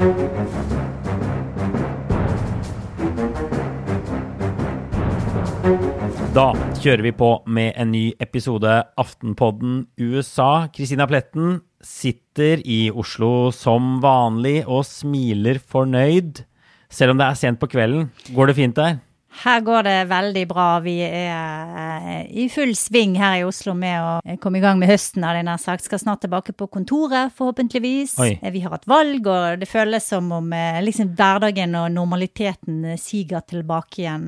Da kjører vi på med en ny episode Aftenpodden USA. Kristina Pletten sitter i Oslo som vanlig og smiler fornøyd. Selv om det er sent på kvelden. Går det fint der? Her går det veldig bra. Vi er eh, i full sving her i Oslo med å komme i gang med høsten, jeg nær sagt. Skal snart tilbake på kontoret, forhåpentligvis. Oi. Eh, Vi har hatt valg, og det føles som om eh, liksom hverdagen og normaliteten siger tilbake igjen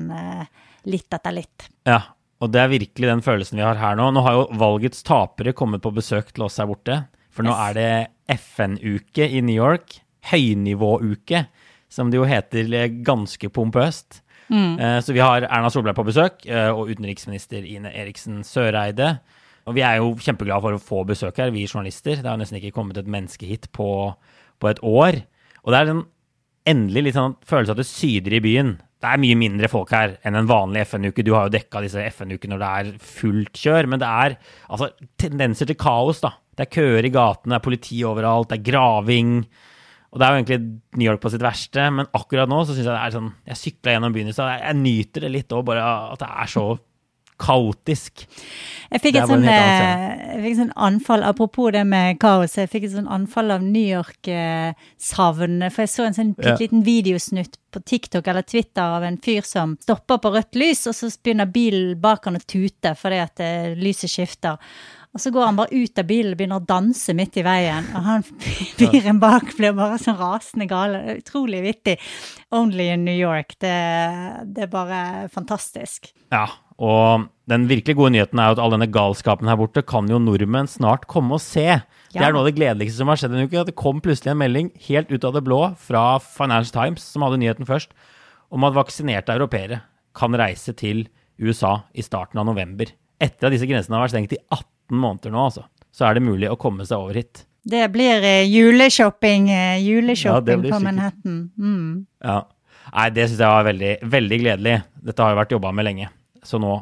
litt etter litt. Ja, og det er virkelig den følelsen vi har her nå. Nå har jo valgets tapere kommet på besøk til oss her borte. For nå er det FN-uke i New York. Høynivåuke, som det jo heter ganske pompøst. Eh, Så vi har Erna Solberg på besøk, eh, og utenriksminister Ine Eriksen Søreide. Og vi er jo kjempeglade for å få besøk her, vi journalister. Det har nesten ikke kommet et menneske hit på, på et år. Og det er en endelig litt sånn følelse av at det syder i byen. Det er mye mindre folk her enn en vanlig FN-uke. Du har jo dekka disse FN-ukene når det er fullt kjør, men det er altså tendenser til kaos, da. Det er køer i gatene, det er politi overalt, det er graving. Og det er jo egentlig New York på sitt verste, men akkurat nå så syns jeg det er sånn Jeg sykla gjennom byen i stad, jeg, nyter det litt òg, bare at det er så kaotisk. Jeg fikk et sånn, eh, sånn anfall, apropos det med kaos, jeg fikk et sånn anfall av New York-savn. For jeg så en sånn Ja. bitte liten videosnutt på TikTok eller Twitter av en fyr som stopper på rødt lys, og så begynner bilen bak han å tute fordi at eh, lyset skifter. Og så går han bare ut av bilen og begynner å danse midt i veien. Og han fyren bak blir bare sånn rasende gale. Er Utrolig vittig. Only in New York. Det, det er bare fantastisk. Ja, og den virkelig gode nyheten er jo at all denne galskapen her borte kan jo nordmenn snart komme og se. Det er noe av det gledeligste som har skjedd denne uken. At det kom plutselig en melding helt ut av det blå fra Financial Times, som hadde nyheten først, om at vaksinerte europeere kan reise til USA i starten av november. Etter at disse grensene har vært stengt i 18 måneder nå, altså, så er det mulig å komme seg over hit. Det blir juleshopping, juleshopping, eh, Ja, juleshopping blir på. Manhattan. Mm. Ja. Nei, det syns jeg var veldig, veldig gledelig. Dette har jo vært jobba med lenge. Så nå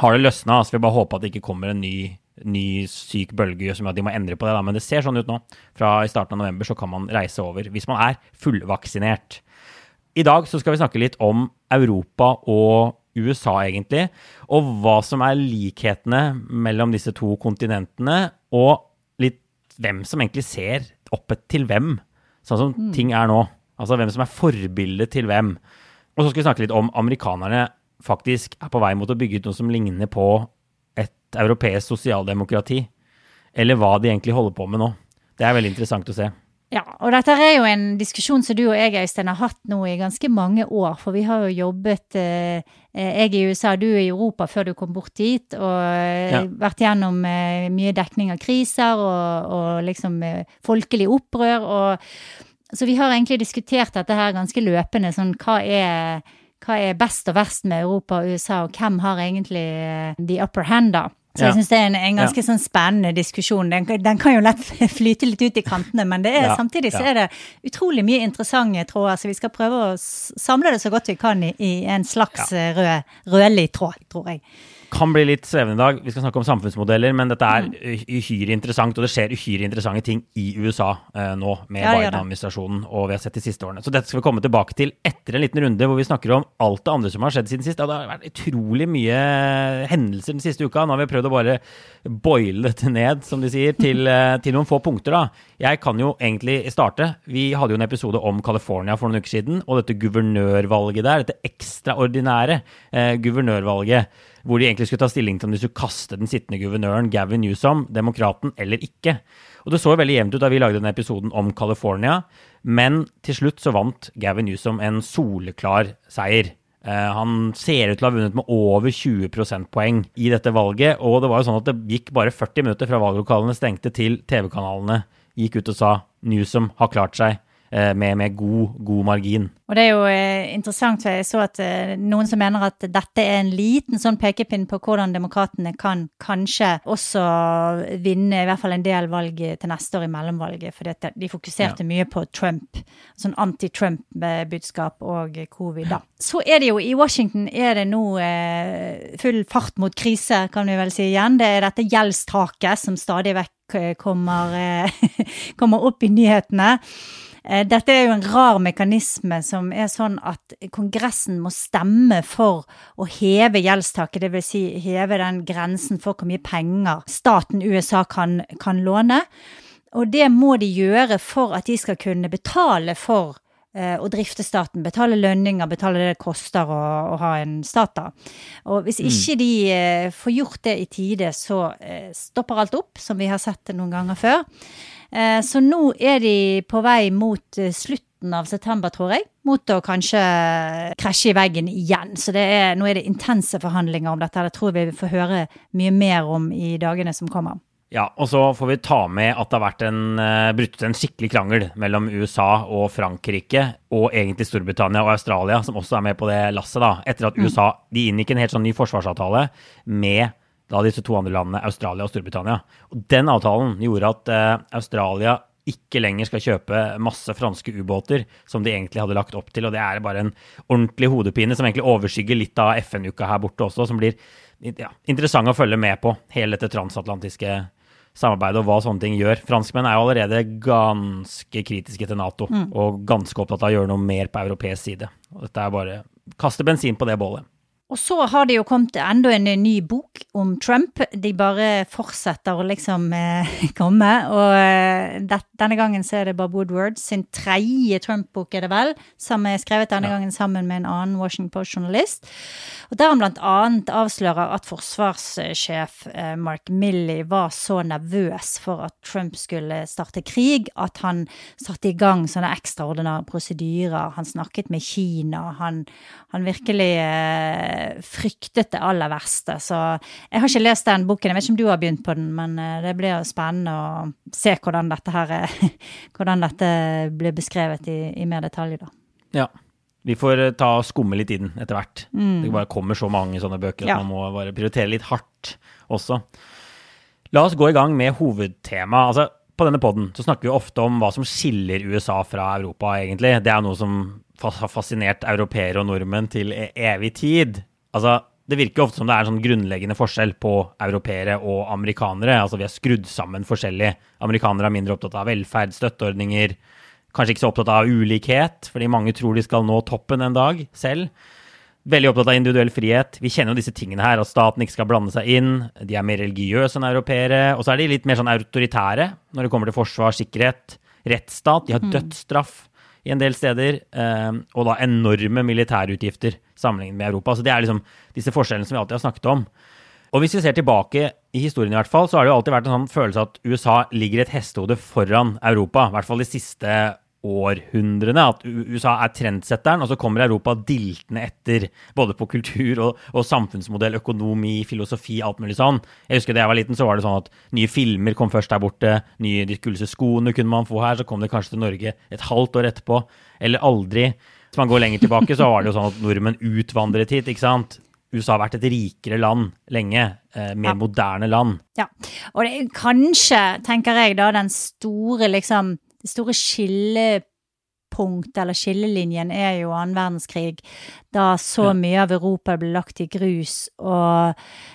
har det løsna. Altså, vi bare håper at det ikke kommer en ny, ny syk bølge som gjør at de må endre på det. Da. Men det ser sånn ut nå. Fra i starten av november så kan man reise over hvis man er fullvaksinert. I dag så skal vi snakke litt om Europa og USA, egentlig. Og hva som er likhetene mellom disse to kontinentene. Og litt hvem som egentlig ser opp til hvem, sånn som ting er nå. Altså hvem som er forbildet til hvem. Og så skal vi snakke litt om amerikanerne faktisk er på vei mot å bygge ut noe som ligner på et europeisk sosialdemokrati. Eller hva de egentlig holder på med nå. Det er veldig interessant å se. Ja, og dette er jo en diskusjon som du og jeg, Øystein, har hatt nå i ganske mange år. For vi har jo jobbet eh, Jeg i USA, du i Europa før du kom bort dit. Og eh, Ja. vært gjennom eh, mye dekning av kriser og, og liksom eh, folkelig opprør. Og, så vi har egentlig diskutert dette her ganske løpende. Sånn hva er, hva er best og verst med Europa og USA, og hvem har egentlig eh, the upper hand, da? Så Ja. jeg syns det er en, en ganske sånn spennende diskusjon. Den, den kan jo lett flyte litt ut i kantene, men det er, Ja, samtidig så er det utrolig mye interessante tråder. Så vi skal prøve å samle det så godt vi kan i, i en slags ja. rød, rødlig tråd, tror jeg. Kan bli litt svevende i dag. Vi skal snakke om samfunnsmodeller, men dette er uhy- uhyre interessant, og det skjer uhyre interessante ting i USA eh, nå med Ja. Biden-administrasjonen, og vi har sett de siste årene. Så dette skal vi komme tilbake til etter en liten runde hvor vi snakker om alt det andre som har skjedd siden sist. Ja, det har vært utrolig mye hendelser den siste uka. Nå har vi prøvd å bare boile dette ned, som de sier, til, eh, til noen få punkter, da. Jeg kan jo egentlig starte. Vi hadde jo en episode om California for noen uker siden, og dette guvernørvalget der, dette ekstraordinære eh, guvernørvalget, hvor de egentlig skulle ta stilling til om de skulle kaste den sittende guvernøren Gavin Newsom, demokraten, eller ikke. Og det så veldig jevnt ut da vi lagde denne episoden om California, men til slutt så vant Gavin Newsom en soleklar seier. Eh, han ser ut til å ha vunnet med over 20 prosentpoeng i dette valget, og det var jo sånn at det gikk bare 40 minutter fra valglokalene stengte til TV-kanalene gikk ut og sa Newsom har klart seg med, med god, god margin. Og det er jo eh, interessant, for jeg så at eh, noen som mener at dette er en liten sånn pekepinn på hvordan demokratene kan kanskje også vinne i hvert fall en del valg til neste år i mellomvalget, at de fokuserte mye på Trump, sånn anti-Trump-budskap og covid, da. Så er det jo i Washington er det nå eh, full fart mot krise, kan vi vel si igjen. Det er dette gjeldstaket som stadig vekk eh, kommer, eh, kommer opp i nyhetene. Eh, dette er jo en rar mekanisme som er sånn at Kongressen må stemme for å heve gjeldstaket, dvs. Si heve den grensen for hvor mye penger staten USA kan, kan låne. Og det må de gjøre for at de skal kunne betale for eh, å drifte staten. Betale lønninger, betale det det koster å, å ha en stat, da. Og hvis Mm. ikke de eh, får gjort det i tide, så stopper alt opp, som vi har sett noen ganger før. Eh, så nå er de på vei mot eh, slutten av september, tror jeg. Mot å kanskje krasje i veggen igjen. Så det er, nå er det intense forhandlinger om dette. Det tror vi får høre mye mer om i dagene som kommer. Ja, og så får vi ta med at det har vært en, uh, brutt en skikkelig krangel mellom USA og Frankrike, og egentlig Storbritannia og Australia, som også er med på det lasset, da. Etter at USA de inngikk en helt sånn ny forsvarsavtale med da disse to andre landene, Australia og Storbritannia. Og den avtalen gjorde at eh, Australia ikke lenger skal kjøpe masse franske ubåter, som de egentlig hadde lagt opp til. Og det er bare en ordentlig hodepine som egentlig overskygger litt av FN-uka her borte også, som blir ja, interessant å følge med på. Hele dette transatlantiske samarbeidet og hva sånne ting gjør. Franskmenn er jo allerede ganske kritiske til Nato, og ganske opptatt av å gjøre noe mer på europeisk side. Og dette er bare kaste bensin på det bålet. Og så har det jo kommet enda en ny bok om Trump. De bare fortsetter å liksom eh, komme. Og eh, det, denne gangen så er det Bob Woodward sin tredje Trump-bok, er det vel, som er skrevet denne Ja. gangen sammen med en annen Washington Post-journalist. Og der han blant annet avslører at forsvarssjef eh, Mark Milley var så nervøs for at Trump skulle starte krig, at han satte i gang sånne ekstraordinære prosedyrer. Han snakket med Kina. Han, han virkelig eh, fryktet det aller verste. Så jeg har ikke lest den boken. Jeg vet ikke om du har begynt på den, men eh, det blir jo spennende å se hvordan dette her er, hvordan dette blir beskrevet i, i mer detalj, da. Ja. Vi får eh, ta og skumme litt i den etter hvert. Det bare kommer så mange sånne bøker at Ja. man må bare prioritere litt hardt også. La oss gå i gang med hovedtema. Altså, på denne podden snakker vi ofte om hva som skiller USA fra Europa, egentlig. Det er noe som har fascinert europeere og nordmenn til e- evig tid. Altså, det virker ofte som det er en sånn grunnleggende forskjell på europeere og amerikanere. Altså, vi er skrudd sammen forskjellig. Amerikanere er mindre opptatt av velferd, støtteordninger, kanskje ikke så opptatt av ulikhet, fordi mange tror de skal nå toppen en dag selv. Veldig opptatt av individuell frihet. Vi kjenner jo disse tingene her, at staten ikke skal blande seg inn. De er mer religiøse enn europeere. Og så er de litt mer sånn autoritære når det kommer til forsvar, sikkerhet, rettsstat. De har dødsstraff i en del steder, eh, og da enorme militærutgifter sammenlignet med Europa. Så det er liksom disse forskjellene som vi alltid har snakket om. Og hvis vi ser tilbake i historien, i hvert fall, så har det jo alltid vært en sånn følelse at USA ligger et hestehode foran Europa. I hvert fall de siste århundrene. At USA er trendsetteren, og så kommer Europa diltende etter. Både på kultur og, og samfunnsmodell, økonomi, filosofi, alt mulig sånn. Jeg husker da jeg var liten, så var det sånn at nye filmer kom først der borte. Nye, de kuleste skoene kunne man få her. Så kom det kanskje til Norge et halvt år etterpå. Eller aldri. Hvis man går lenger tilbake, så var det jo sånn at nordmenn utvandret hit, ikke sant. USA har vært et rikere land lenge. Eh, mer Ja. moderne land. Ja, og det er kanskje, tenker jeg da, den store liksom, det store skillepunktet, eller skillelinjen, er jo annen verdenskrig, da så mye av Europa ble lagt i grus, og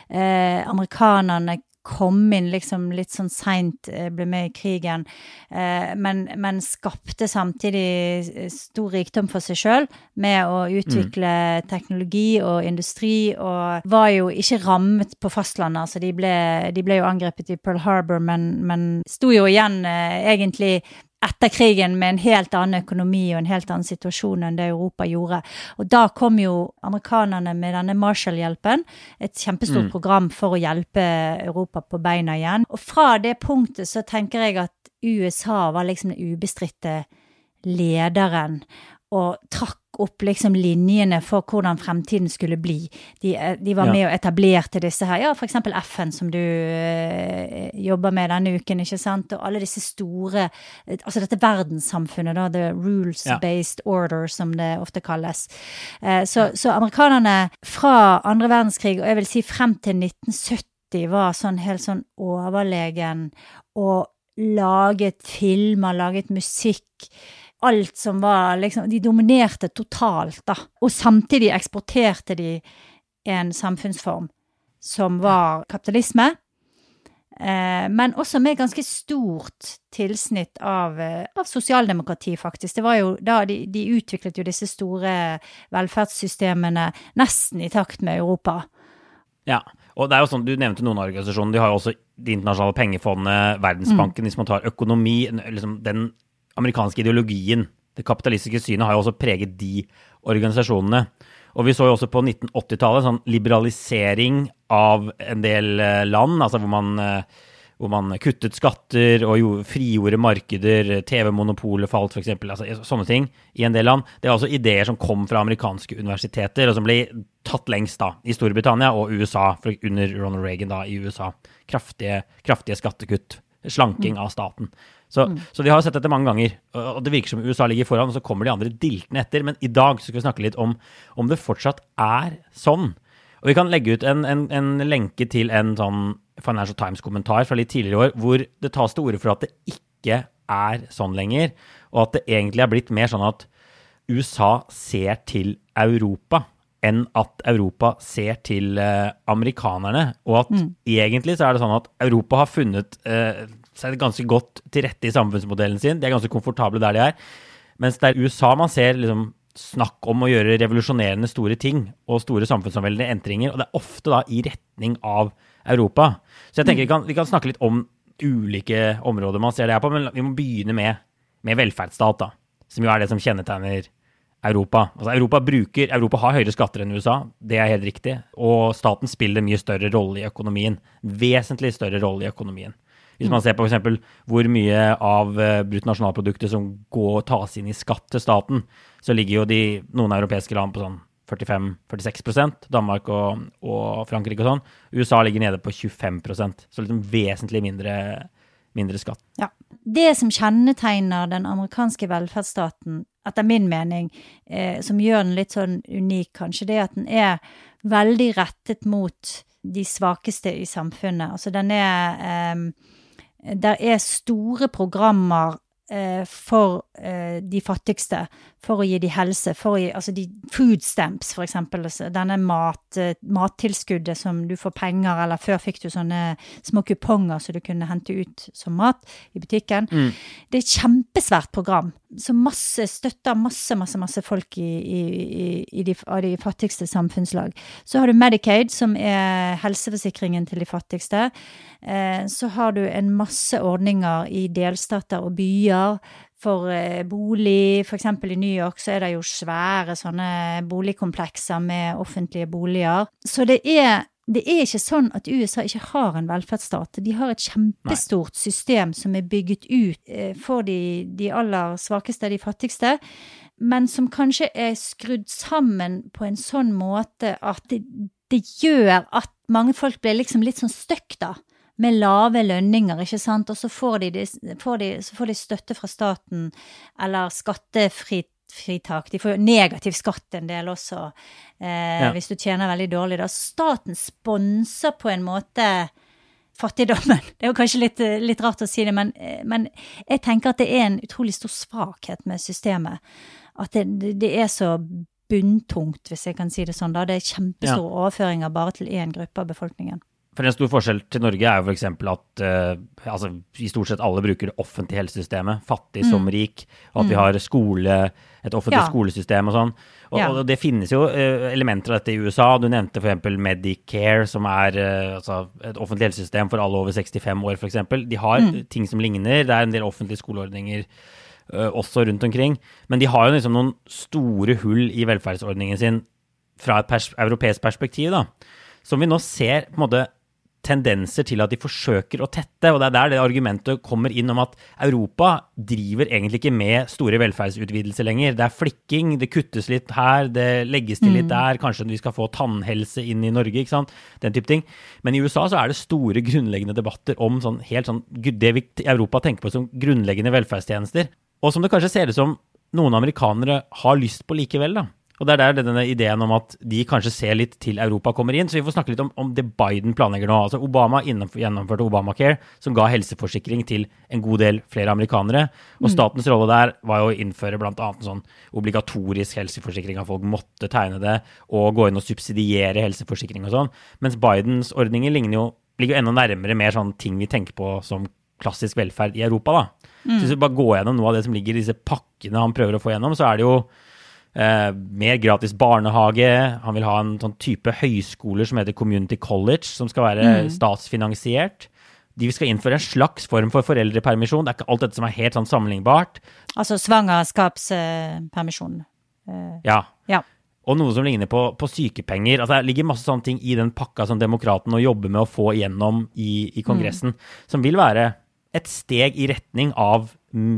eh, amerikanerne kom inn liksom litt sånn seint, eh, ble med i krigen, eh, men, men skapte samtidig eh, stor rikdom for seg sjøl med å utvikle teknologi og industri, og var jo ikke rammet på fastlandet. Altså de ble, de ble jo angrepet i Pearl Harbor, men, men sto jo igjen eh, egentlig etter krigen med en helt annen økonomi og en helt annen situasjon enn det Europa gjorde. Og da kom jo amerikanerne med denne Marshall-hjelpen, et kjempestort Mm. program for å hjelpe Europa på beina igjen. Og fra det punktet så tenker jeg at USA var liksom den ubestridte lederen og trakk opp liksom linjene for hvordan fremtiden skulle bli. De, eh, de var Ja. med og etablerte disse her, ja, eksempel FN som du eh, jobber med denne uken, ikke sant, og alle disse store, eh, altså dette verdenssamfunnet da, the rules-based order som det ofte kalles. Eh, så, så amerikanerne fra andre verdenskrig, og jeg vil si frem til 1970, var sånn helt sånn overlegen og laget filmer, laget musikk, alt som var liksom De dominerte totalt, da. Og samtidig eksporterte de en samfunnsform som var kapitalisme. Eh, men også med ganske stort tilsnitt av, eh, av sosialdemokrati, faktisk. Det var jo da de, de, utviklet jo disse store velferdssystemene nesten i takt med Europa. Ja, og det er jo sånn, Du nevnte noen organisasjoner. De har jo også Det internasjonale pengefondet, Verdensbanken. Mm. Hvis man tar økonomi, liksom den amerikanske ideologien, det kapitalistiske synet, har jo også preget de organisasjonene. Og vi så jo også på 1980-tallet sånn liberalisering av en del eh, land, altså hvor man, eh, hvor man kuttet skatter og frigjorde markeder, TV-monopolet falt f.eks., altså sånne ting i en del land. Det er også ideer som kom fra amerikanske universiteter, og som ble tatt lengst da, i Storbritannia og USA, under Ronald Reagan da, i USA. Kraftige, kraftige skattekutt. Slanking av staten. Så, mm. så, de har sett dette mange ganger. og Det virker som USA ligger foran, og så kommer de andre diltende etter. Men i dag skal vi snakke litt om om det fortsatt er sånn og vi kan legge ut en, en, en lenke til en sånn Financial Times-kommentar fra litt tidligere i år, hvor det tas til orde for at det ikke er sånn lenger, og at det egentlig er blitt mer sånn at USA ser til Europa enn at Europa ser til eh, amerikanerne. Og at mm. egentlig så er det sånn at Europa har funnet eh, seg ganske godt til rette i samfunnsmodellen sin. De er ganske komfortable der de er. Mens det er USA man ser liksom snakk om å gjøre revolusjonerende store ting og store samfunnsomveldende endringer, og det er ofte da i retning av Europa. Så jeg tenker vi kan, vi kan snakke litt om ulike områder man ser det her på, men vi må begynne med, med velferdsstat, da, som jo er det som kjennetegner Europa. Altså Europa, bruker, Europa har høyere skatter enn USA, det er helt riktig, og staten spiller mye større rolle i økonomien. Vesentlig større rolle i økonomien. Hvis man ser på f.eks. hvor mye av eh, bruttonasjonalproduktet som går, tas inn i skatt til staten, så ligger jo de, noen europeiske land på sånn 45-46% Danmark og, og, Frankrike og sånn. USA ligger nede på 25% så liksom vesentlig mindre, mindre skatt. Ja. Det som kjennetegner den amerikanske velferdsstaten, etter min mening, eh, som gjør den litt sånn unik, kanskje, det er at den er veldig rettet mot de svakeste i samfunnet. Altså den er eh, det er store programmer for eh, de fattigste, for å gi de helse, for å gi altså de food stamps, for eksempel. Altså denne mat, eh, mattilskuddet som du får penger, eller før fikk du sånne små kuponger som du kunne hente ut som mat i butikken. Mm. Det er et kjempesvært program som masse støtter masse, masse, masse folk i, i, i de, av de fattigste samfunnslag. Så har du Medicaid, som er helseforsikringen til de fattigste. Eh, så har du en masse ordninger i delstater og byer for eh, bolig. Eksempel i New York så er det jo svære sånne boligkomplekser med offentlige boliger. Så det er det er ikke sånn at USA ikke har en velferdsstat. De har et kjempestort Nei. system som er bygget ut eh, for de, de, aller svakeste, de fattigste, men som kanskje er skrudd sammen på en sånn måte at det, det gjør at mange folk blir liksom litt sånn stuck, da med lave lønninger, ikke sant, og så får de, får de, så får de støtte fra staten eller skattefritak. De får jo negativ skatt en del også, eh, ja. hvis du tjener veldig dårlig. Da. Staten sponser på en måte fattigdommen. Det er jo kanskje litt, litt rart å si det, men, men, jeg tenker at det er en utrolig stor svakhet med systemet. At det, det er så bunntungt, hvis jeg kan si det sånn. da. Det er kjempestore ja. overføringer bare til én gruppe av befolkningen. For En stor forskjell til Norge er jo f.eks. at uh, altså, i stort sett alle bruker det offentlige helsesystemet, fattig mm. som rik, og at mm. vi har skole, et offentlig ja. skolesystem og sånn. Og, ja. og, det finnes jo uh, elementer av dette i USA. Du nevnte f.eks. Medicare, som er uh, altså, et offentlig helsesystem for alle over 65 år, f.eks. De har mm. ting som ligner. Det er en del offentlige skoleordninger også rundt omkring. Men de har jo liksom noen store hull i velferdsordningen sin fra et pers europeisk perspektiv, da. Som vi nå ser på en måte tendenser til at de forsøker å tette. Og det er der det argumentet kommer inn om at Europa driver egentlig ikke med store velferdsutvidelser lenger. Det er flikking, det kuttes litt her, det legges til litt mm. der. Kanskje vi skal få tannhelse inn i Norge, ikke sant. Den type ting. Men i USA så er det store grunnleggende debatter om sånn, helt sånn, det vi i Europa tenker på som grunnleggende velferdstjenester. Og som det kanskje ser ut som noen amerikanere har lyst på likevel, da. Og det er der denne ideen om at de kanskje ser litt til Europa kommer inn. Så vi får snakke litt om, om det Biden planlegger nå. Altså Obama gjennomførte Obamacare, som ga helseforsikring til en god del flere amerikanere. Og mm. statens rolle der var jo å innføre bl.a. en sånn obligatorisk helseforsikring at folk måtte tegne det, og gå inn og subsidiere helseforsikring og sånn. Mens Bidens ordninger ligner jo ligger jo enda nærmere mer sånn ting vi tenker på som klassisk velferd i Europa, da. Så hvis vi bare går gjennom noe av det som ligger i disse pakkene han prøver å få gjennom, så er det jo eh, mer gratis barnehage. Han vil ha en sånn type høyskoler som heter Community College, som skal være statsfinansiert. De skal innføre en slags form for foreldrepermisjon. Det er ikke alt dette som er helt sånn sammenlignbart. Altså svangerskapspermisjon. Eh, Ja. ja. Og noe som ligner på, på sykepenger. Altså, det ligger masse sånne ting i den pakka som demokratene jobber med å få igjennom i, i Kongressen, som vil være et steg i retning av mm,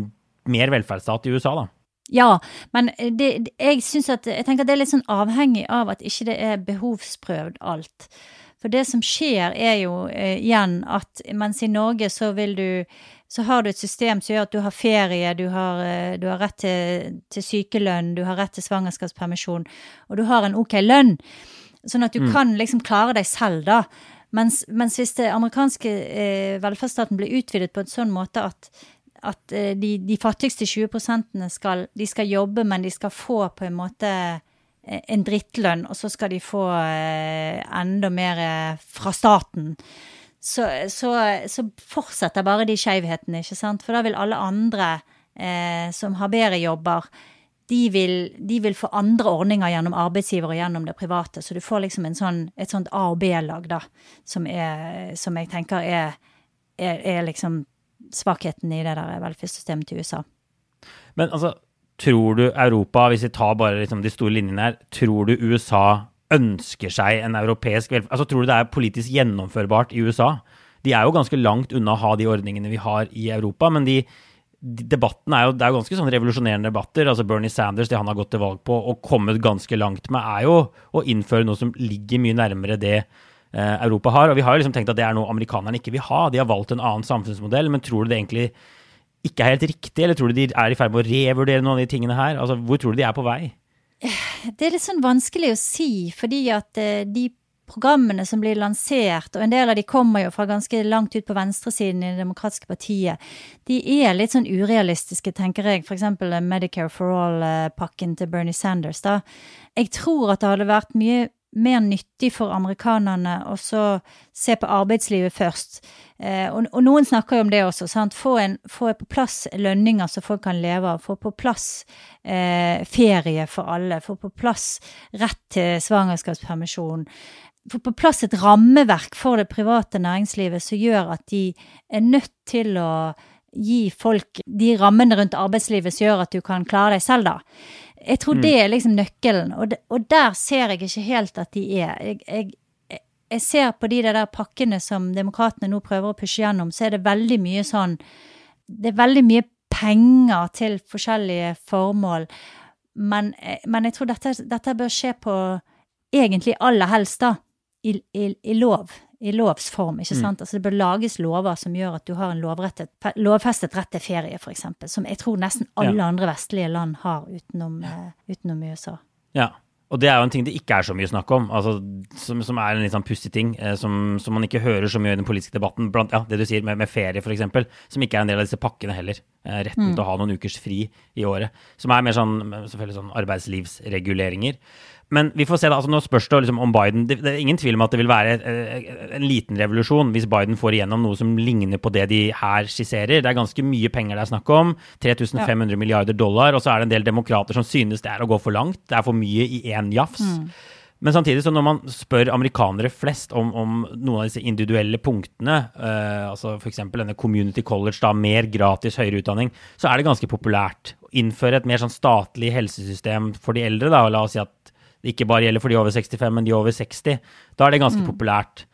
mer velferdsstat i USA, da. Ja, men det, det- jeg synes at Jeg tenker at det er litt sånn avhengig av at ikke det er behovsprøvd alt. For det som skjer, er jo eh, igjen at mens i Norge så vil du så har du et system som gjør at du har ferie, du har, eh, du har rett til, til sykelønn, du har rett til svangerskapspermisjon, og du har en ok lønn. Sånn at du kan liksom klare deg selv, da. Mens, mens hvis det amerikanske eh, velferdsstaten blir utvidet på en sånn måte at, at eh, de, de fattigste 20% skal, de skal jobbe, men de skal få på en måte eh, en drittlønn, og så skal de få eh, enda mer fra staten. Så, så, så fortsetter bare de skjevhetene, ikke sant? For da vil alle andre eh, som har bedre jobber, de vil, de vil få andre ordninger gjennom arbeidsgiver og gjennom det private. Så du får liksom sånn, et sånt A- og B-lag, da, som, er, som jeg tenker er, er, er liksom svakheten i det der velferdssystemet til USA. Men altså, tror du Europa, hvis vi tar bare liksom de store linjene her, tror du USA ønsker seg en europeisk velferd? Altså, tror du det er politisk gjennomførbart i USA? De er jo ganske langt unna å ha de ordningene vi har i Europa, men de, de debatten er jo, det er jo ganske sånn revolusjonerende debatter. altså Bernie Sanders, det han har gått til valg på og kommet ganske langt med, er jo å innføre noe som ligger mye nærmere det Europa har. Og vi har jo liksom tenkt at det er noe amerikanerne ikke vil ha. De har valgt en annen samfunnsmodell, men tror du det egentlig ikke er helt riktig, eller tror du de er i ferd med å revurdere noen av de tingene her? Altså, Hvor tror du de er på vei? Det er litt sånn vanskelig å si, fordi at eh, de programmene som blir lansert, og en del av de kommer jo fra ganske langt ut på venstresiden i Det demokratiske partiet, de er litt sånn urealistiske, tenker jeg. Eh, Medicare for all-pakken til Bernie Sanders, da. Jeg tror at det hadde vært mye mer nyttig for amerikanerne så se på arbeidslivet først. Eh, og, og noen snakker jo om det også. sant? Få, en, få på plass lønninger så folk kan leve av. Få på plass eh, ferie for alle. Få på plass rett til svangerskapspermisjon. Få på plass et rammeverk for det private næringslivet som gjør at de er nødt til å gi folk de rammene rundt arbeidslivet som gjør at du kan klare deg selv, da. Jeg tror det er liksom nøkkelen, og, de, og der ser jeg ikke helt at de er. Jeg, jeg, jeg ser på de der pakkene som demokratene nå prøver å pushe gjennom, så er det veldig mye sånn Det er veldig mye penger til forskjellige formål, men, men jeg tror dette, dette bør skje på egentlig aller helst, da, i, i, i lov. I lovs form, ikke sant. Altså det bør lages lover som gjør at du har en lovfestet rett til ferie, eksempel. Som jeg tror nesten alle Ja. andre vestlige land har utenom, uh, utenom USA. Ja. Og det er jo en ting det ikke er så mye snakk om, altså, som, som er en litt sånn pussig ting, eh, som, som man ikke hører så mye i den politiske debatten. Blant ja, det du sier med, med ferie, f.eks., som ikke er en del av disse pakkene heller. Eh, retten til å ha noen ukers fri i året. Som er mer sånn, selvfølgelig sånn arbeidslivsreguleringer. Men vi får se da, altså Nå spørs det liksom om Biden det, det er ingen tvil om at det vil være eh, en liten revolusjon hvis Biden får igjennom noe som ligner på det de her skisserer. Det er ganske mye penger det er snakk om. 3500 milliarder dollar. Og så er det en del demokrater som synes det er å gå for langt. Det er for mye i én jafs. Men samtidig, så når man spør amerikanere flest om, om noen av disse individuelle punktene, uh, altså f.eks. denne community college, da, mer gratis høyere utdanning, så er det ganske populært å innføre et mer sånn statlig helsesystem for de eldre. Da, og la oss si at det ikke bare gjelder for de over 65, men de over 60. Da er det ganske populært.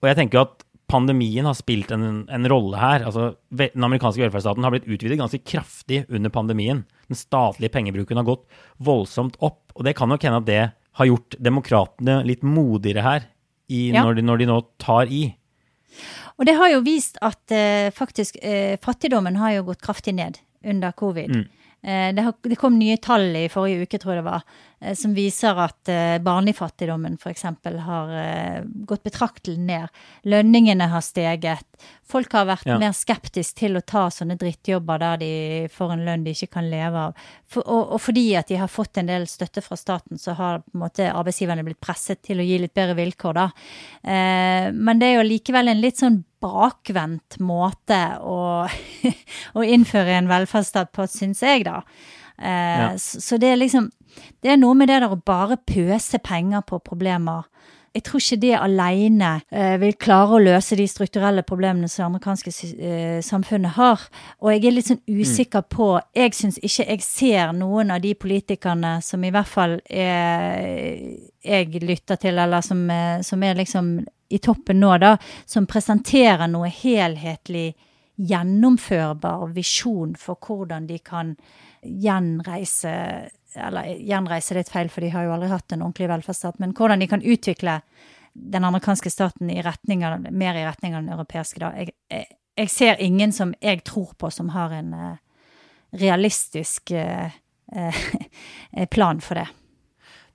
Og jeg tenker jo at pandemien har spilt en, en rolle her. Altså, den amerikanske velferdsstaten har blitt utvidet ganske kraftig under pandemien. Den statlige pengebruken har gått voldsomt opp, og det kan nok hende at det har gjort demokratene litt modigere her i, Ja. når, de, når de nå tar i. Og det har jo vist at eh, faktisk eh, fattigdommen har jo gått kraftig ned under covid. Mm. Eh, det, har, det, kom nye tall i forrige uke, tror jeg det var, som viser at eh, barnefattigdommen f.eks. har gått betraktelig ned. Lønningene har steget. Folk har vært ja. mer skeptiske til å ta sånne drittjobber der de får en lønn de ikke kan leve av. For, og, og, fordi at de har fått en del støtte fra staten, så har måte arbeidsgiverne blitt presset til å gi litt bedre vilkår, da. men det er jo likevel en litt sånn bakvendt måte å, å innføre en velferdsstat på, syns jeg, da. Eh, ja. så, så, det er liksom Det er noe med det der å bare pøse penger på problemer. Jeg tror ikke det alene eh, vil klare å løse de strukturelle problemene som det amerikanske eh, samfunnet har. Og jeg er litt sånn usikker på Jeg syns ikke jeg ser noen av de politikerne som i hvert fall er, jeg lytter til, eller som, eh, som er liksom i toppen nå, da, som presenterer noe helhetlig, gjennomførbar visjon for hvordan de kan gjenreise Eller gjenreise er feil, for de har jo aldri hatt en ordentlig velferdsstat, men hvordan de kan utvikle den amerikanske staten i retning mer i retning av den europeiske. da. Jeg, jeg, jeg, ser ingen som jeg tror på, som har en uh, realistisk uh, uh, plan for det.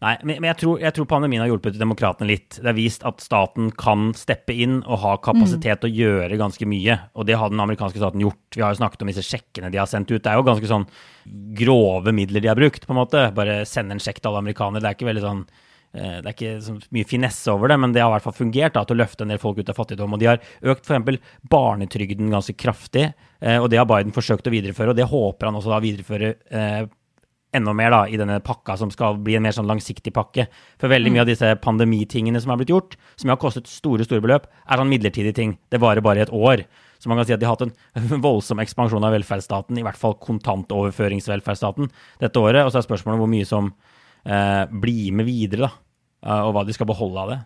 Nei, men jeg tror, jeg tror, pandemien har hjulpet demokratene litt. Det er vist at staten kan steppe inn og ha kapasitet til mm. å gjøre ganske mye. Og det har den amerikanske staten gjort. Vi har jo snakket om disse sjekkene de har sendt ut. Det er jo ganske sånn grove midler de har brukt, på en måte. Bare sende en sjekk til alle amerikanere. Det er ikke veldig sånn eh, det er ikke så mye finesse over det, men det har i hvert fall fungert da, til å løfte en del folk ut av fattigdom. Og de har økt f.eks. barnetrygden ganske kraftig, eh, og det har Biden forsøkt å videreføre. Og det håper han også da videreføre eh, enda mer da, i denne pakka som skal bli en mer sånn langsiktig pakke. For veldig mye av disse pandemitingene som har blitt gjort, som har kostet store store beløp, er sånn midlertidige ting. Det varer bare i et år. Så man kan si at de har hatt en voldsom ekspansjon av velferdsstaten, i hvert fall kontantoverføringsvelferdsstaten, dette året. Og så er spørsmålet hvor mye som eh, blir med videre, da. Eh, og hva de skal beholde av det.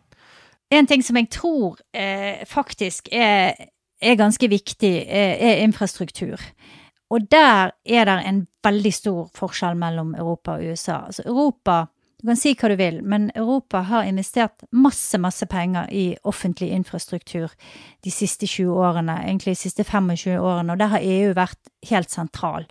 En ting som jeg tror eh, faktisk er, er, ganske viktig, er, er infrastruktur. Og der er det en veldig stor forskjell mellom Europa og USA. Altså Europa du kan si hva du vil, men Europa har investert masse, masse penger i offentlig infrastruktur de siste 20 årene, egentlig de siste 25 årene, og der har EU vært helt sentral.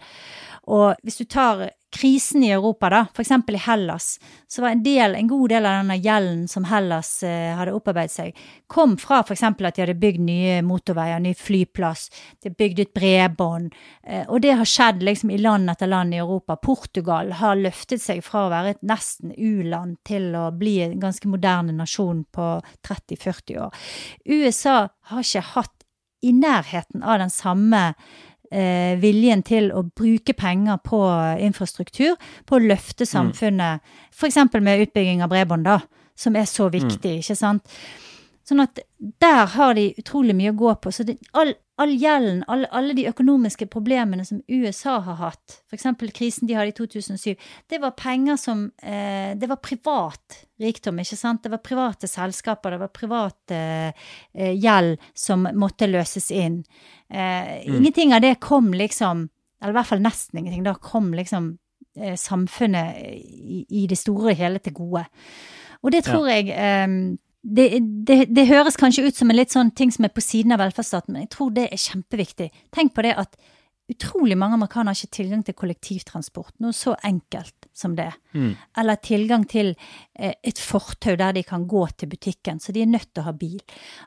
Og hvis du tar krisen i Europa, da, f.eks. i Hellas, så var en, del, en god del av denne gjelden som Hellas eh, hadde opparbeidet seg, kom fra f.eks. at de hadde bygd nye motorveier, ny flyplass, de bygd ut bredbånd. Eh, og det har skjedd liksom i land etter land i Europa. Portugal har løftet seg fra å være et nesten u-land til å bli en ganske moderne nasjon på 30-40 år. USA har ikke hatt i nærheten av den samme eh, viljen til å bruke penger på infrastruktur, på å løfte mm. samfunnet, mm. f.eks. med utbygging av bredbånd, da, som er så viktig, mm. ikke sant. Sånn at der har de utrolig mye å gå på. Så det, all, all gjelden, all, alle de økonomiske problemene som USA har hatt, f.eks. krisen de hadde i 2007, det var penger som eh, Det var privat rikdom, ikke sant? Det var private selskaper, det var privat eh, gjeld som måtte løses inn. Eh, mm. Ingenting av det kom liksom Eller i hvert fall nesten ingenting. Da kom liksom eh, samfunnet i, i, det store og hele til gode. Og det tror ja. jeg eh, det, det, det, høres kanskje ut som en litt sånn ting som er på siden av velferdsstaten, men jeg tror det er kjempeviktig. Tenk på det at utrolig mange amerikanere har ikke tilgang til kollektivtransport, noe så enkelt som det. Mm. Eller tilgang til eh, et fortau der de kan gå til butikken, så de er nødt til å ha bil.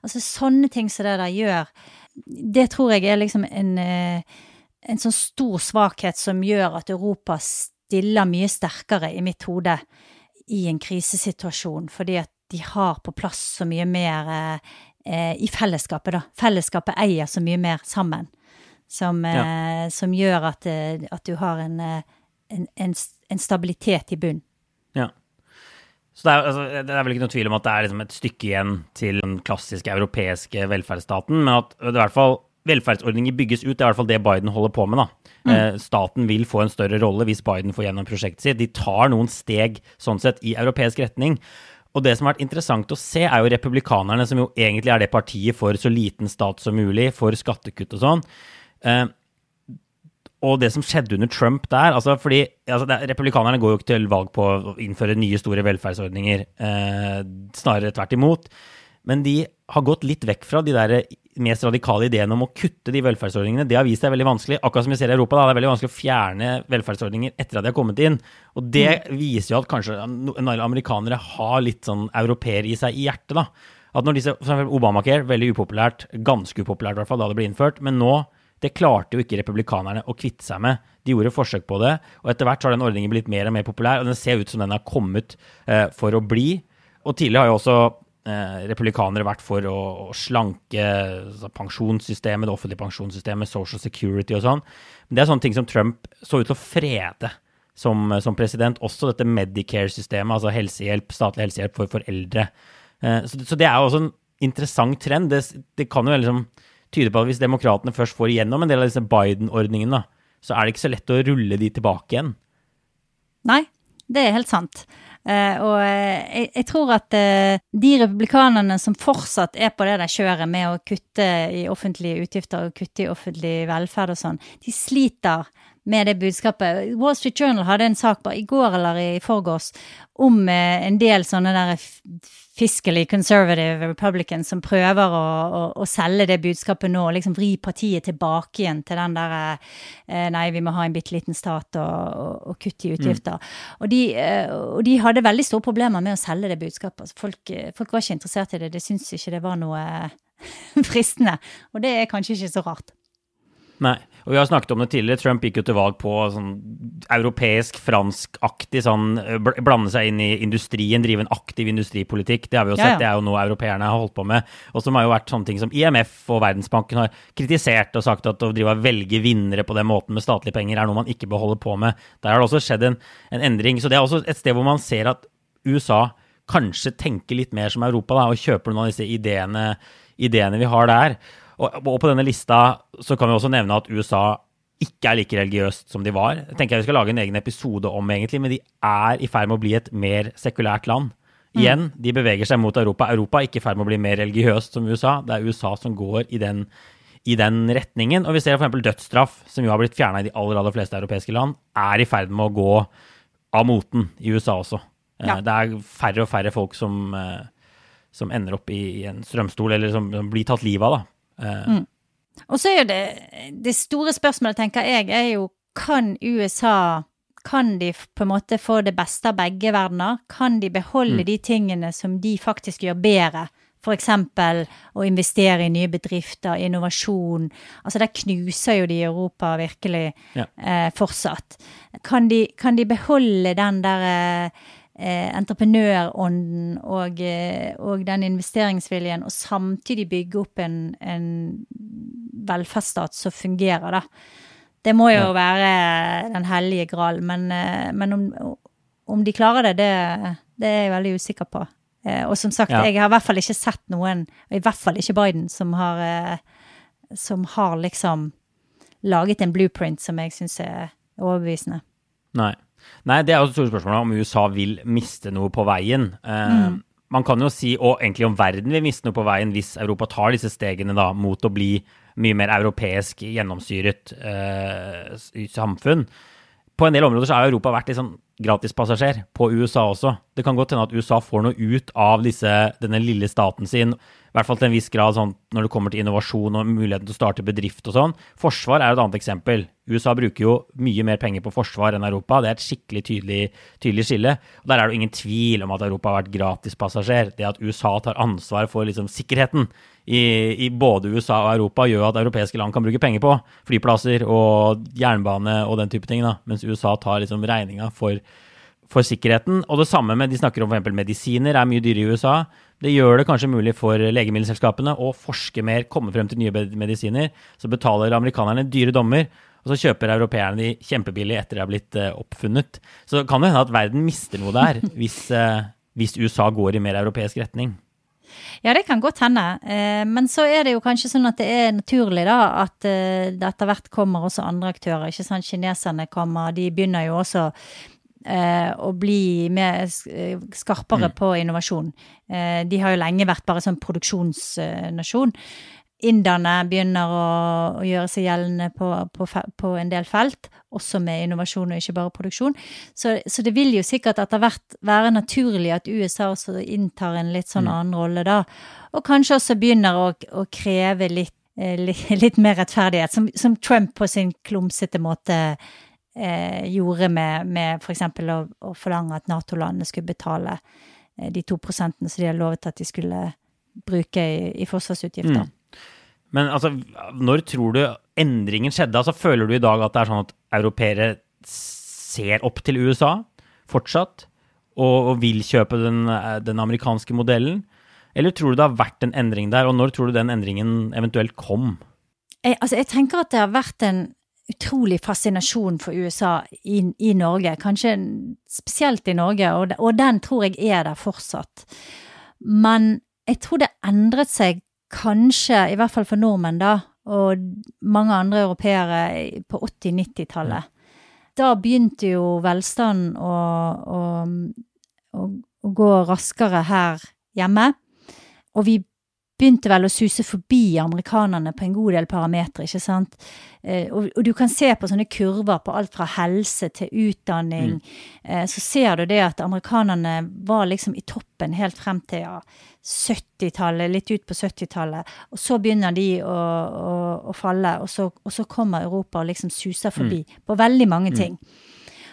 Altså sånne ting som det der gjør, det tror jeg er liksom en, eh, en sånn stor svakhet som gjør at Europa stiller mye sterkere i mitt hode i en krisesituasjon, fordi at de har på plass så mye mer eh, i fellesskapet, da. Fellesskapet eier så mye mer sammen. Som, ja. eh, som gjør at, eh, at, du har en, eh, en, en, en stabilitet i bunn. Ja. Så det er, altså, det er, vel ikke noe tvil om at det er liksom et stykke igjen til den klassiske europeiske velferdsstaten, men at det i hvert fall velferdsordninger bygges ut. Det er i hvert fall det Biden holder på med. da. Mm. Eh, staten vil få en større rolle hvis Biden får gjennom prosjektet sitt. De tar noen steg sånn sett i europeisk retning. Og det som har vært interessant å se, er jo republikanerne, som jo egentlig er det partiet for så liten stat som mulig, for skattekutt og sånn. Eh, og det som skjedde under Trump der altså fordi altså det, Republikanerne går jo ikke til valg på å innføre nye, store velferdsordninger. Eh, snarere tvert imot. Men de har gått litt vekk fra de der mest radikale ideene om å kutte de velferdsordningene, det har vist seg veldig vanskelig. Akkurat som vi ser i Europa, da, det er veldig vanskelig å fjerne velferdsordninger etter at de har kommet inn. Og det mm. viser jo at kanskje amerikanere har litt sånn europeer i seg i hjertet, da. At når disse, for eksempel Obamacare, veldig upopulært, ganske upopulært i hvert fall da det ble innført, men nå det klarte jo ikke republikanerne å kvitte seg med. De gjorde forsøk på det, og etter hvert har den ordningen blitt mer og mer populær, og den ser ut som den har kommet eh, for å bli. Og tidligere har jo også eh, republikanere vært for å, å slanke altså, pensjonssystemet, det offentlige pensjonssystemet, social security og sånn. Men det er sånne ting som Trump så ut til å frede som, som president. Også dette Medicare-systemet, altså helsehjelp, statlig helsehjelp for, for eldre. Eh, så, så, det er jo også en interessant trend. Det, det kan jo liksom tyde på at hvis demokratene først får igjennom en del av disse Biden-ordningene, så er det ikke så lett å rulle de tilbake igjen. Nei, det er helt sant. Uh, og uh, jeg, jeg, tror at uh, de republikanerne som fortsatt er på det der kjøret med å kutte i offentlige utgifter og kutte i offentlig velferd og sånn, de sliter med det budskapet. Wall Street Journal hadde en sak bare i går eller i forgårs om en del sånne der fiscally conservative republicans som prøver å, å, å, selge det budskapet nå, og liksom vri partiet tilbake igjen til den der eh, Nei, vi må ha en bitte liten stat og, og, og kutte i utgifter. Mm. Og, de, eh, og, de, hadde veldig store problemer med å selge det budskapet. Altså, folk, folk, var ikke interessert i det. De syntes ikke det var noe fristende. Og det er kanskje ikke så rart. Nei. Og vi har snakket om det tidligere. Trump gikk jo til valg på sånn europeisk, franskaktig sånn eh, Blande seg inn i industrien, drive en aktiv industripolitikk. Det har vi jo sett, ja, ja. det er jo noe europeerne har holdt på med. Og som har jo vært sånne ting som IMF og Verdensbanken har kritisert og sagt at å drive og velge vinnere på den måten med statlige penger er noe man ikke bør holde på med. Der har det også skjedd en, en endring. Så det er også et sted hvor man ser at USA kanskje tenker litt mer som Europa da, og kjøper noen av disse ideene, ideene vi har der. Og, og, på denne lista så kan vi også nevne at USA ikke er like religiøst som de var. Jeg tenker jeg vi skal lage en egen episode om, egentlig, men de er i ferd med å bli et mer sekulært land. Igjen, mm. de beveger seg mot Europa. Europa er ikke i ferd med å bli mer religiøst som USA. Det er USA som går i den, i den retningen. Og vi ser f.eks. dødsstraff, som jo har blitt fjerna i de aller, aller fleste europeiske land, er i ferd med å gå av moten i USA også. Eh, ja. Det er færre og færre folk som, eh, som ender opp i, i en strømstol, eller som, som blir tatt livet av, da, mm. Og så er jo det Det store spørsmålet, tenker jeg, er jo kan USA kan de på en måte få det beste av begge verdener? Kan de beholde mm. de tingene som de faktisk gjør bedre? F.eks. å investere i nye bedrifter, innovasjon. Altså Der knuser jo de i Europa virkelig ja. eh, fortsatt. Kan de, kan de, beholde den der eh, eh, entreprenørånden og, eh, og, den investeringsviljen, og samtidig bygge opp en, en velferdsstat som fungerer, da. Det må jo ja. være den hellige gral, men, eh, men om, om, de klarer det, det, det, er jeg veldig usikker på. Eh, og som sagt, ja. jeg har i hvert fall ikke sett noen, i hvert fall ikke Biden, som har, som har liksom laget en blueprint som jeg syns er overbevisende. Nei. Nei, det er jo et stort spørsmål om USA vil miste noe på veien. Uh, mm. Man kan jo si, og egentlig om verden vil miste noe på veien hvis Europa tar disse stegene da, mot å bli mye mer europeisk gjennomsyret uh, samfunn. På en del områder så har Europa vært litt sånn gratispassasjer på USA også. Det kan godt hende at USA får noe ut av disse, denne lille staten sin i hvert fall til en viss grad sånn når det kommer til innovasjon og muligheten til å starte bedrift og sånn. Forsvar er et annet eksempel. USA bruker jo mye mer penger på forsvar enn Europa. Det er et skikkelig tydelig, tydelig skille. Og Der er det ingen tvil om at Europa har vært gratispassasjer. Det at USA tar ansvar for liksom, sikkerheten i, i, både USA og Europa, gjør at europeiske land kan bruke penger på flyplasser og jernbane og den type ting, da, mens USA tar liksom regninga for, for sikkerheten. Og det samme med de snakker om f.eks. medisiner, er mye dyrere i USA. Det gjør det kanskje mulig for legemiddelselskapene å forske mer, komme frem til nye medisiner. Så betaler amerikanerne dyre dommer, og så kjøper europeerne de kjempebillig etter de har blitt uh, oppfunnet. Så kan det hende at verden mister noe der, hvis, uh, hvis, USA går i mer europeisk retning. Ja, det kan godt hende. Eh, men så er det jo kanskje sånn at det er naturlig da, at det etter hvert kommer også andre aktører. ikke sant? Kineserne kommer, de begynner jo også eh, å bli mer eh, skarpere mm. på innovasjon. Eh, de har jo lenge vært bare sånn produksjonsnasjon. inderne begynner å, å, gjøre seg gjeldende på, på, på, en del felt, også med innovasjon og ikke bare produksjon. Så, så, det vil jo sikkert etter hvert være naturlig at USA også inntar en litt sånn mm. annen rolle da. Og kanskje også begynner å, å kreve litt, litt, mer rettferdighet, som, som, Trump på sin klumsete måte eh, gjorde med, med f.eks. Å, å forlange at Nato-landene skulle betale eh, de to prosentene som de hadde lovet at de skulle bruke i, i forsvarsutgifter. Mm. Men altså, når tror du endringen skjedde? Altså, Føler du i dag at det er sånn at europeere ser opp til USA fortsatt, og, og vil kjøpe den, den, amerikanske modellen? Eller tror du det har vært en endring der, og når tror du den endringen eventuelt kom? Jeg, altså, jeg tenker at det har vært en utrolig fascinasjon for USA i, i Norge, kanskje spesielt i Norge, og, og den tror jeg er der fortsatt. Men jeg tror det endret seg kanskje, i hvert fall for nordmenn, da, og mange andre europeere på 80-90-tallet. Da begynte jo velstanden å, å, å, å, gå raskere her hjemme. Og vi begynte vel å suse forbi amerikanerne på en god del parametere, ikke sant. Eh, og, og, du kan se på sånne kurver på alt fra helse til utdanning. Mm. Eh, så ser du det at amerikanerne var liksom i toppen helt frem til ja, 70-tallet, litt ut på 70-tallet. Og så begynner de å, å, å falle, og så, og så, kommer Europa og liksom suser forbi mm. på veldig mange mm. ting.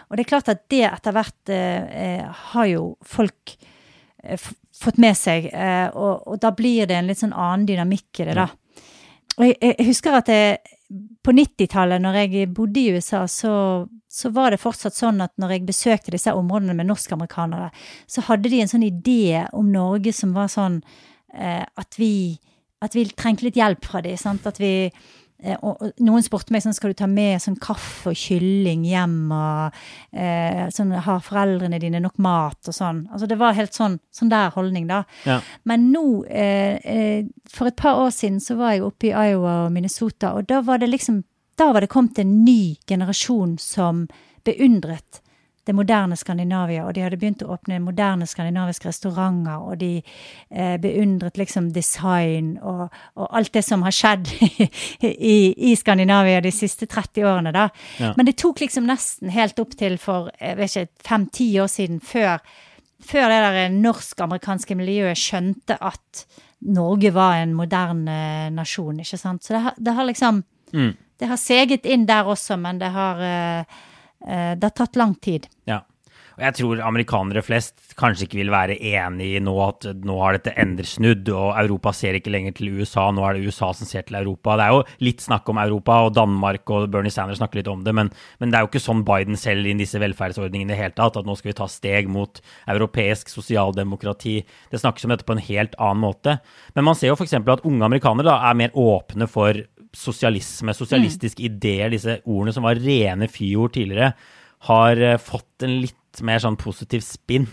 Og det er klart at det etter hvert eh, eh har jo folk fått med seg. Eh, og, og, da blir det en litt sånn annen dynamikk i det, da. Og jeg, jeg husker at jeg, på 90-tallet, når jeg bodde i USA, så, så, var det fortsatt sånn at når jeg besøkte disse områdene med norsk-amerikanere, så hadde de en sånn idé om Norge som var sånn eh, at vi at vi trengte litt hjelp fra dem. At vi Eh, og, noen spurte meg sånn, skal du ta med sånn kaffe og kylling hjem, og eh, sånn, har foreldrene dine nok mat, og sånn. Altså det var helt sånn, sånn der holdning, da. Ja. Men nå, eh, eh, for et par år siden, så var jeg oppe i Iowa og Minnesota, og da var det liksom Da var det kommet en ny generasjon som beundret det moderne Skandinavia, og de hadde begynt å åpne moderne skandinaviske restauranter, og de eh, beundret liksom design og, og, alt det som har skjedd i, i, Skandinavia de siste 30 årene, da. Ja. Men det tok liksom nesten helt opp til for jeg vet ikke, fem-ti år siden, før, før det der norsk-amerikanske miljøet skjønte at Norge var en moderne nasjon, ikke sant. Så det har, det har liksom mm. Det har seget inn der også, men det har eh, det har tatt lang tid. Ja. Og jeg tror amerikanere flest kanskje ikke vil være enig i nå at nå har dette endret snudd, og Europa ser ikke lenger til USA, nå er det USA som ser til Europa. Det er jo litt snakk om Europa, og Danmark og Bernie Sanders snakker litt om det, men, men det er jo ikke sånn Biden selv inn disse velferdsordningene i det hele tatt, at nå skal vi ta steg mot europeisk sosialdemokrati. Det snakkes om dette på en helt annen måte. Men man ser jo f.eks. at unge amerikanere da, er mer åpne for sosialisme, sosialistiske mm. ideer, disse ordene som var rene fyord tidligere, har uh, fått en litt mer sånn positiv spinn.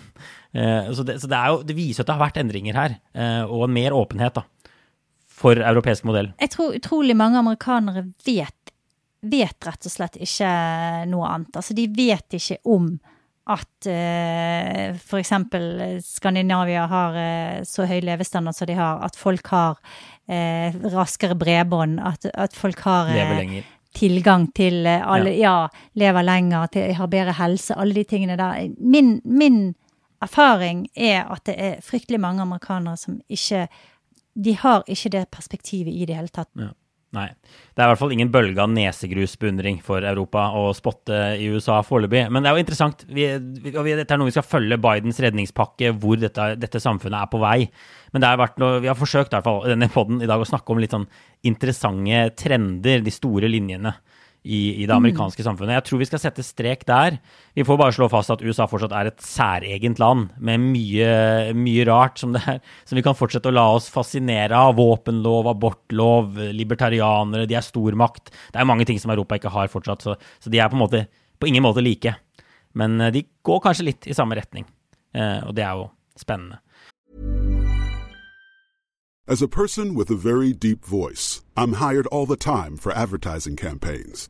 Uh, så, det, så det, jo, det, viser at det har vært endringer her, uh, og en mer åpenhet da, for europeisk modell. Jeg tror utrolig mange amerikanere vet, vet rett og slett ikke noe annet. Altså, de vet ikke om at uh, f.eks. Skandinavia har uh, så høy levestandard som de har, at folk har uh, raskere bredbånd, at, at, folk har uh, tilgang til alle ja. ja. lever lenger, til, har bedre helse, alle de tingene der. Min, min, erfaring er at det er fryktelig mange amerikanere som ikke De har ikke det perspektivet i det hele tatt. Ja. Nei. Det er i hvert fall ingen bølge av nesegrusbeundring for Europa å spotte i USA foreløpig. Men det er jo interessant. Vi, vi, dette er noe vi skal følge Bidens redningspakke, hvor dette, dette samfunnet er på vei. Men det har vært noe, vi har forsøkt i hvert fall denne podden i dag å snakke om litt sånn interessante trender, de store linjene i, i, det amerikanske mm. samfunnet. Jeg tror vi skal sette strek der. Vi får bare slå fast at USA fortsatt er et særegent land med mye, mye rart som, er, som, vi kan fortsette å la oss fascinere av. Våpenlov, abortlov, libertarianere, de er stormakt. Det er mange ting som Europa ikke har fortsatt, så, så de er på, måte, på ingen måte like. Men eh, de går kanskje litt i samme retning, eh, og det er jo spennende. As a person with a very deep voice, I'm hired all the time for advertising campaigns.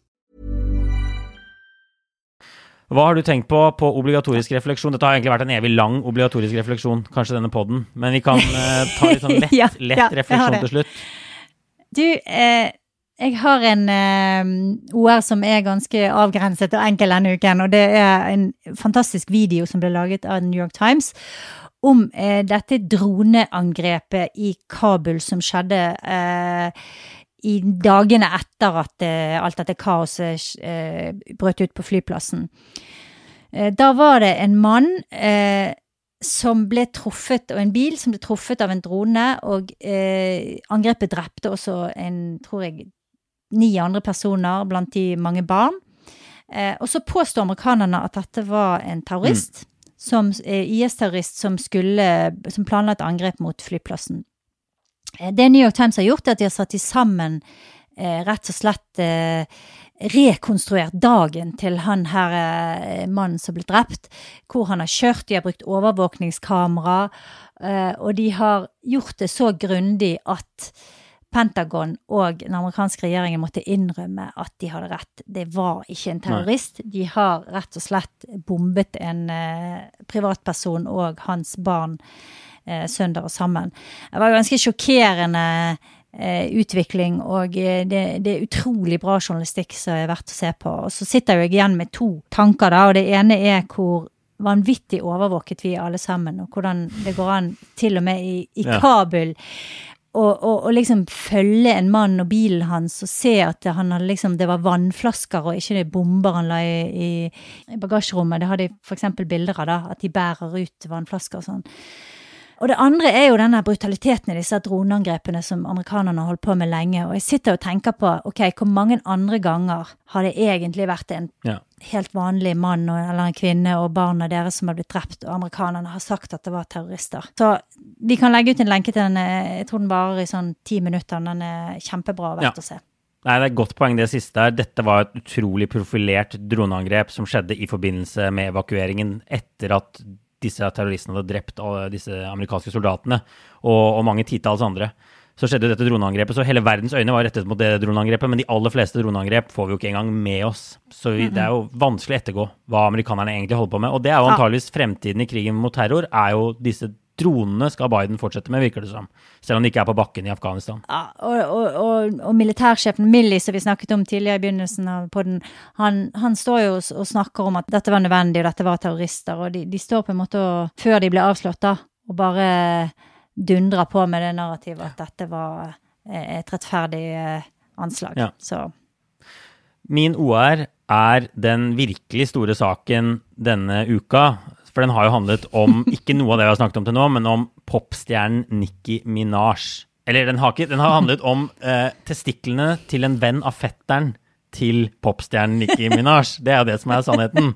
Hva har du tenkt på på obligatorisk refleksjon? Dette har egentlig vært en evig lang obligatorisk refleksjon, kanskje denne podden, men vi kan eh, ta litt sånn lett, Ja, lett ja, refleksjon til slutt. Du, eh, jeg har en eh, OR som er ganske avgrenset og enkel denne uken, og det er en fantastisk video som ble laget av New York Times om eh, dette droneangrepet i Kabul som skjedde eh, i dagene etter at eh, alt dette kaoset eh, brøt ut på flyplassen. Eh, da var det en mann som ble truffet, og en bil som ble truffet av en drone, og angrepet drepte også en, tror jeg, ni andre personer, blant de mange barn. Eh, og så påstår amerikanerne at dette var en terrorist, som, eh, IS-terrorist som skulle, som planla et angrep mot flyplassen. Det New York Times har gjort, er at de har satt de sammen eh, rett og slett eh, rekonstruert dagen til han her eh, mannen som ble drept, hvor han har kjørt, de har brukt overvåkningskamera, eh, og de har gjort det så grundig at Pentagon og den amerikanske regjeringen måtte innrømme at de hadde rett. Det var ikke en terrorist. De har rett og slett bombet en eh, privatperson og hans barn eh, og sammen. Det var ganske sjokkerende eh, utvikling, og eh, det, det er utrolig bra journalistikk som er verdt å se på. Og så sitter jeg igjen med to tanker, da, og det ene er hvor vanvittig overvåket vi alle sammen, og hvordan det går an til og med i, i Ja. Kabul og, og, og liksom følge en mann og bilen hans og se at han hadde liksom, det var vannflasker og ikke det bomber han la i, i, i bagasjerommet. Det har de f.eks. bilder av, da, at de bærer ut vannflasker og sånn. Og det andre er jo denne brutaliteten i disse droneangrepene som amerikanerne har holdt på med lenge. Og jeg sitter og tenker på ok, hvor mange andre ganger har det egentlig vært en Ja. helt vanlig mann eller en kvinne og barna deres som har blitt drept, og amerikanerne har sagt at det var terrorister. Så vi kan legge ut en lenke til den, eh, jeg tror den varer i sånn ti minutter, den er kjempebra og verdt Ja. å se. Nei, det er et godt poeng det siste her. Dette var et utrolig profilert droneangrep som skjedde i forbindelse med evakueringen etter at disse terroristene hadde drept disse amerikanske soldatene og, og mange titalls andre. Så skjedde dette droneangrepet, så hele verdens øyne var rettet mot det droneangrepet, men de aller fleste droneangrep får vi jo ikke engang med oss. Så vi, det er jo vanskelig å ettergå hva amerikanerne egentlig holder på med. Og det er jo antageligvis fremtiden i krigen mot terror, er jo disse dronene skal Biden fortsette med, virker det som. Selv om de ikke er på bakken i Afghanistan. Ja, og, og, og, og militærsjefen Milley, som vi snakket om tidligere i begynnelsen av podden, han, han står jo og, og snakker om at dette var nødvendig, og dette var terrorister, og de, de står på en måte og, før de ble avslått, da, og bare dundrer på med det narrativet at dette var eh, et rettferdig eh, anslag. Ja. Så Min OR er den virkelig store saken denne uka. For den har jo handlet om ikke noe av det vi har snakket om til nå, men om popstjernen Nicki Minaj. Eller den har, ikke, den har handlet om eh, testiklene til en venn av fetteren til popstjernen Nicki Minaj. Det er jo det som er sannheten.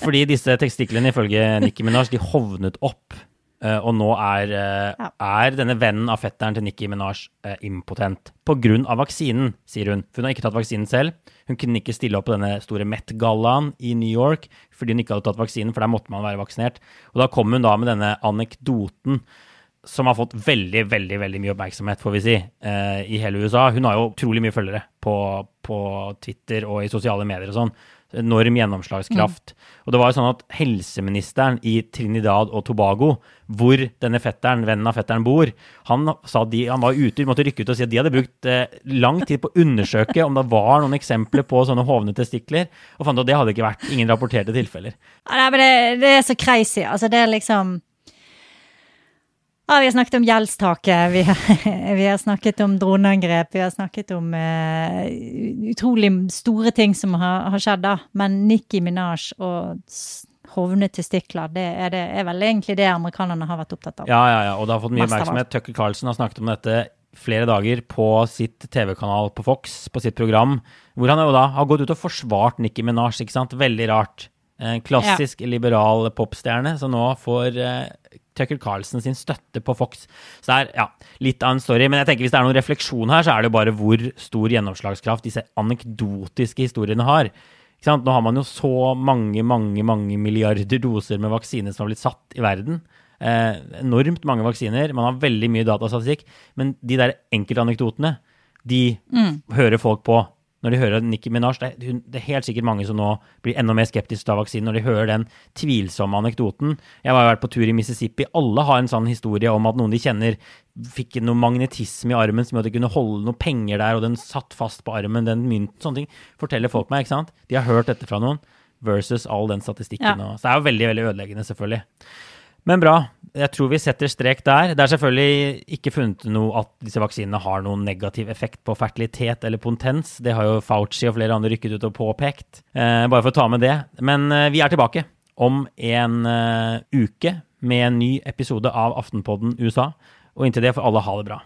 Fordi disse testiklene ifølge Nicki Minaj de hovnet opp. Eh, og nå er, eh, er denne vennen av fetteren til Nicki Minaj uh, impotent. Av vaksinen, sier hun. For hun har ikke tatt vaksinen selv. Hun kunne ikke stille opp på denne store Met-gallaen i New York fordi hun ikke hadde tatt vaksinen, for der måtte man være vaksinert. Og da kom hun da med denne anekdoten som har fått veldig veldig, veldig mye oppmerksomhet, får vi si, i hele USA. Hun har jo utrolig mye følgere på, på Twitter og i sosiale medier og sånn. Enorm gjennomslagskraft. Mm. Og det var jo sånn at helseministeren i Trinidad og Tobago, hvor denne fetteren, vennen av fetteren bor, han sa de, han var ute, måtte rykke ut og si at de hadde brukt eh, lang tid på å undersøke om det var noen eksempler på sånne hovne testikler, og fant at det hadde ikke vært ingen rapporterte tilfeller. Ja, men det, det er så crazy. Altså, det er liksom ja, vi har snakket om gjeldstaket, vi, vi har, snakket om droneangrep, vi har snakket om uh, utrolig store ting som har, har skjedd, da. Men Nikki Minaj og hovne testikler, det er, det er, vel egentlig det amerikanerne har vært opptatt av. Ja, ja, ja, og det har fått mye oppmerksomhet. Tucker Carlson har snakket om dette flere dager på sitt TV-kanal på Fox, på sitt program, hvor han jo da har gått ut og forsvart Nikki Minaj, ikke sant. Veldig rart. En klassisk ja. liberal popstjerne som nå får uh, Tucker Carlsen sin støtte på Fox. Så det er ja, litt av en story. Men jeg tenker hvis det er noen refleksjon her, så er det jo bare hvor stor gjennomslagskraft disse anekdotiske historiene har. Nå har man jo så mange, mange, mange milliarder doser med vaksine som har blitt satt i verden. Eh, enormt mange vaksiner. Man har veldig mye datastatistikk. Men de der enkeltanekdotene, de mm. hører folk på når de hører Nikki Minaj. Det det er, helt sikkert mange som nå blir enda mer skeptiske til vaksinen når de hører den tvilsomme anekdoten. Jeg har vært på tur i Mississippi. Alle har en sånn historie om at noen de kjenner, fikk noe magnetisme i armen som gjorde at de kunne holde noen penger der, og den satt fast på armen, den mynten. Sånne ting forteller folk meg, ikke sant. De har hørt dette fra noen. Versus all den statistikken. Ja. Og, så det er jo veldig veldig ødeleggende, selvfølgelig. Men bra. Jeg tror vi setter strek der. Det er selvfølgelig ikke funnet noe at disse vaksinene har noen negativ effekt på fertilitet eller potens. Det har jo Fauci og flere andre rykket ut og påpekt. Eh, bare for å ta med det. Men eh, vi er tilbake om en eh, uke med en ny episode av Aftenpodden USA. Og inntil det får alle ha det bra.